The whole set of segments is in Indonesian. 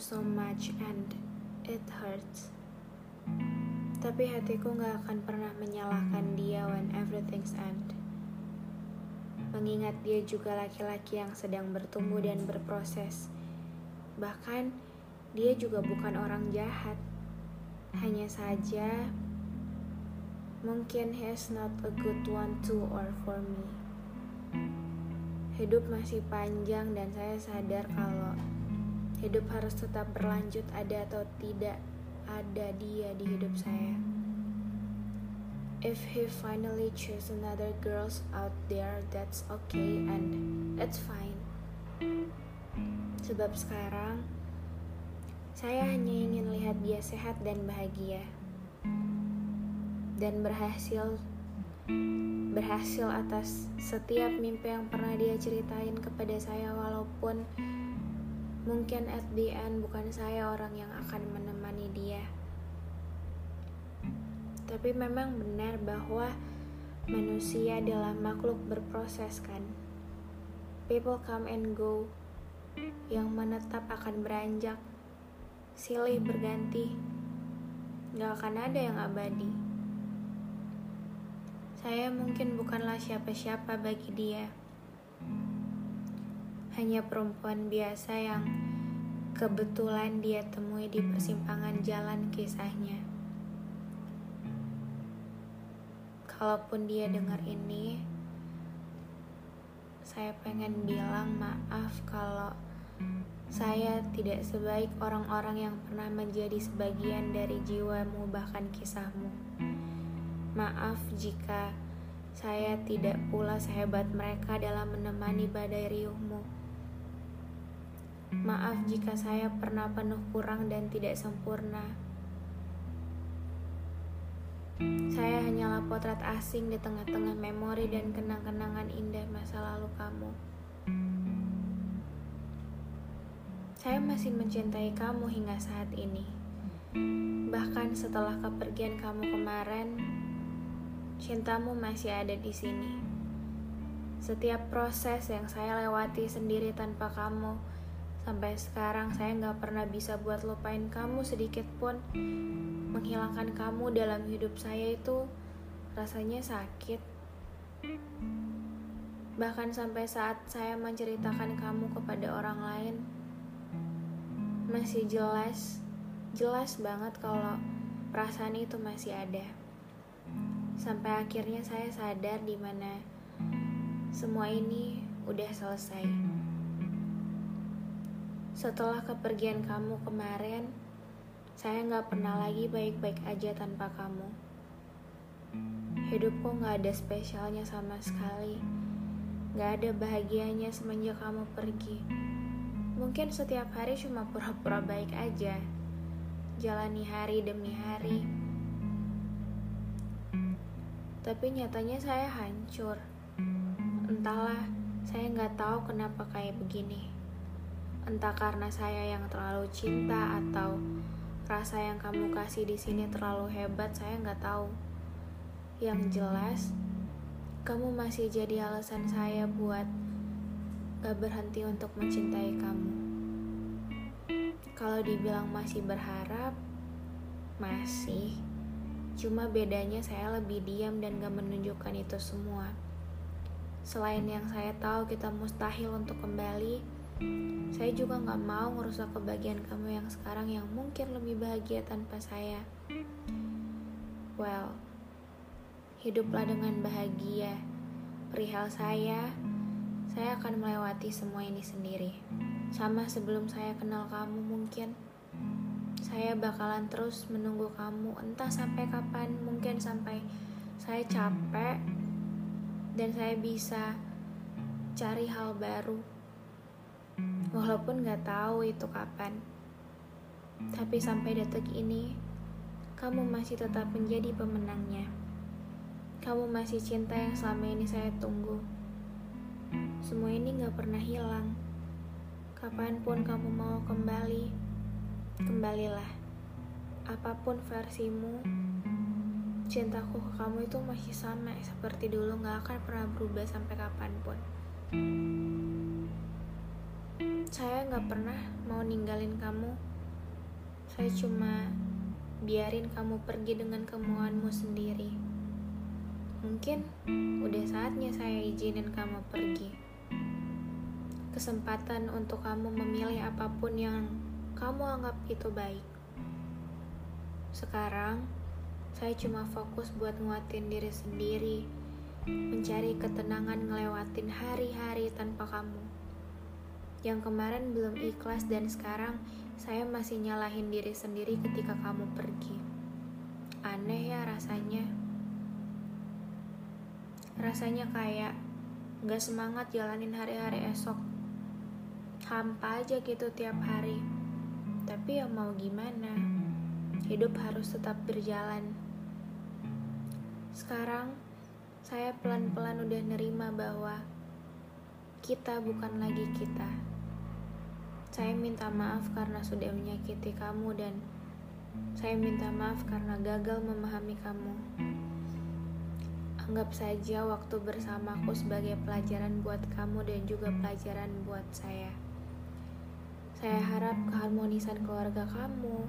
So much and it hurts. Tapi hatiku gak akan pernah menyalahkan dia when everything's end. Mengingat dia juga laki-laki yang sedang bertumbuh dan berproses. Bahkan, dia juga bukan orang jahat. Hanya saja, mungkin he's not a good one to or for me. Hidup masih panjang dan saya sadar kalau hidup harus tetap berlanjut ada atau tidak ada dia di hidup saya. If he finally choose another girls out there, that's okay and it's fine. Sebab sekarang saya hanya ingin lihat dia sehat dan bahagia dan berhasil berhasil atas setiap mimpi yang pernah dia ceritain kepada saya walaupun mungkin at the end bukan saya orang yang akan menemani dia. Tapi memang benar bahwa manusia adalah makhluk berproses kan. People come and go. Yang menetap akan beranjak. Silih berganti. Gak akan ada yang abadi. Saya mungkin bukanlah siapa-siapa bagi dia. Hanya perempuan biasa yang kebetulan dia temui di persimpangan jalan kisahnya. Kalaupun dia dengar ini, saya pengen bilang maaf kalau saya tidak sebaik orang-orang yang pernah menjadi sebagian dari jiwamu bahkan kisahmu. Maaf jika saya tidak pula sehebat mereka dalam menemani badai riuhmu. Maaf jika saya pernah penuh kurang dan tidak sempurna. Saya hanyalah potret asing di tengah-tengah memori dan kenang-kenangan indah masa lalu kamu. Saya masih mencintai kamu hingga saat ini. Bahkan setelah kepergian kamu kemarin, cintamu masih ada di sini. Setiap proses yang saya lewati sendiri tanpa kamu, sampai sekarang saya nggak pernah bisa buat lupain kamu sedikit pun. Menghilangkan kamu dalam hidup saya itu rasanya sakit. Bahkan sampai saat saya menceritakan kamu kepada orang lain, masih jelas, jelas banget kalau perasaan itu masih ada. Sampai akhirnya saya sadar di mana semua ini udah selesai. Setelah kepergian kamu kemarin, saya nggak pernah lagi baik-baik aja tanpa kamu. Hidupku nggak ada spesialnya sama sekali. Nggak ada bahagianya semenjak kamu pergi. Mungkin setiap hari cuma pura-pura baik aja. Jalani hari demi hari tapi nyatanya saya hancur. Entahlah, saya nggak tahu kenapa kayak begini. Entah karena saya yang terlalu cinta atau rasa yang kamu kasih di sini terlalu hebat, saya nggak tahu. Yang jelas, kamu masih jadi alasan saya buat gak berhenti untuk mencintai kamu. Kalau dibilang masih berharap, masih. Cuma bedanya saya lebih diam dan gak menunjukkan itu semua. Selain yang saya tahu kita mustahil untuk kembali, saya juga gak mau ngerusak kebahagiaan kamu yang sekarang yang mungkin lebih bahagia tanpa saya. Well, hiduplah dengan bahagia. Perihal saya, saya akan melewati semua ini sendiri. Sama sebelum saya kenal kamu mungkin. Saya bakalan terus menunggu kamu entah sampai kapan, mungkin sampai saya capek dan saya bisa cari hal baru. Walaupun gak tahu itu kapan. Tapi sampai detik ini, kamu masih tetap menjadi pemenangnya. Kamu masih cinta yang selama ini saya tunggu. Semua ini gak pernah hilang. Kapan pun kamu mau kembali, kembalilah. Apa pun versimu, cintaku ke kamu itu masih sama seperti dulu gak akan pernah berubah sampai kapan pun. Saya gak pernah mau ninggalin kamu. Saya cuma biarin kamu pergi dengan kemauanmu sendiri. Mungkin udah saatnya saya izinin kamu pergi kesempatan untuk kamu memilih apa pun yang kamu anggap itu baik. Sekarang, saya cuma fokus buat nguatin diri sendiri, mencari ketenangan ngelewatin hari-hari tanpa kamu. Yang kemarin belum ikhlas dan sekarang saya masih nyalahin diri sendiri ketika kamu pergi. Aneh ya rasanya. Rasanya kayak gak semangat jalanin hari-hari esok hampa aja gitu tiap hari. Tapi ya mau gimana, hidup harus tetap berjalan. Sekarang, saya pelan-pelan udah nerima bahwa kita bukan lagi kita. Saya minta maaf karena sudah menyakiti kamu dan saya minta maaf karena gagal memahami kamu. Anggap saja waktu bersamaku sebagai pelajaran buat kamu dan juga pelajaran buat saya. Saya harap keharmonisan keluarga kamu,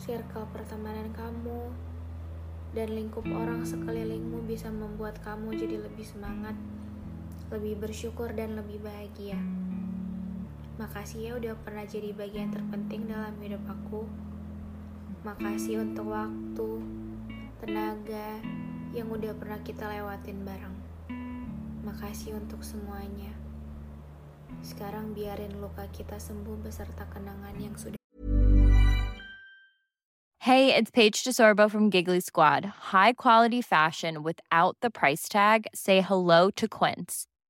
circle pertemanan kamu, dan lingkup orang sekelilingmu bisa membuat kamu jadi lebih semangat, lebih bersyukur, dan lebih bahagia. Makasih ya udah pernah jadi bagian terpenting dalam hidup aku. Makasih untuk waktu, tenaga yang udah pernah kita lewatin bareng. Makasih untuk semuanya. Sekarang biarin luka kita sembuh beserta kenangan yang sudah Hey, it's Paige DeSorbo from Giggly Squad. High quality fashion without the price tag. Say hello to Quince.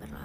berlalu.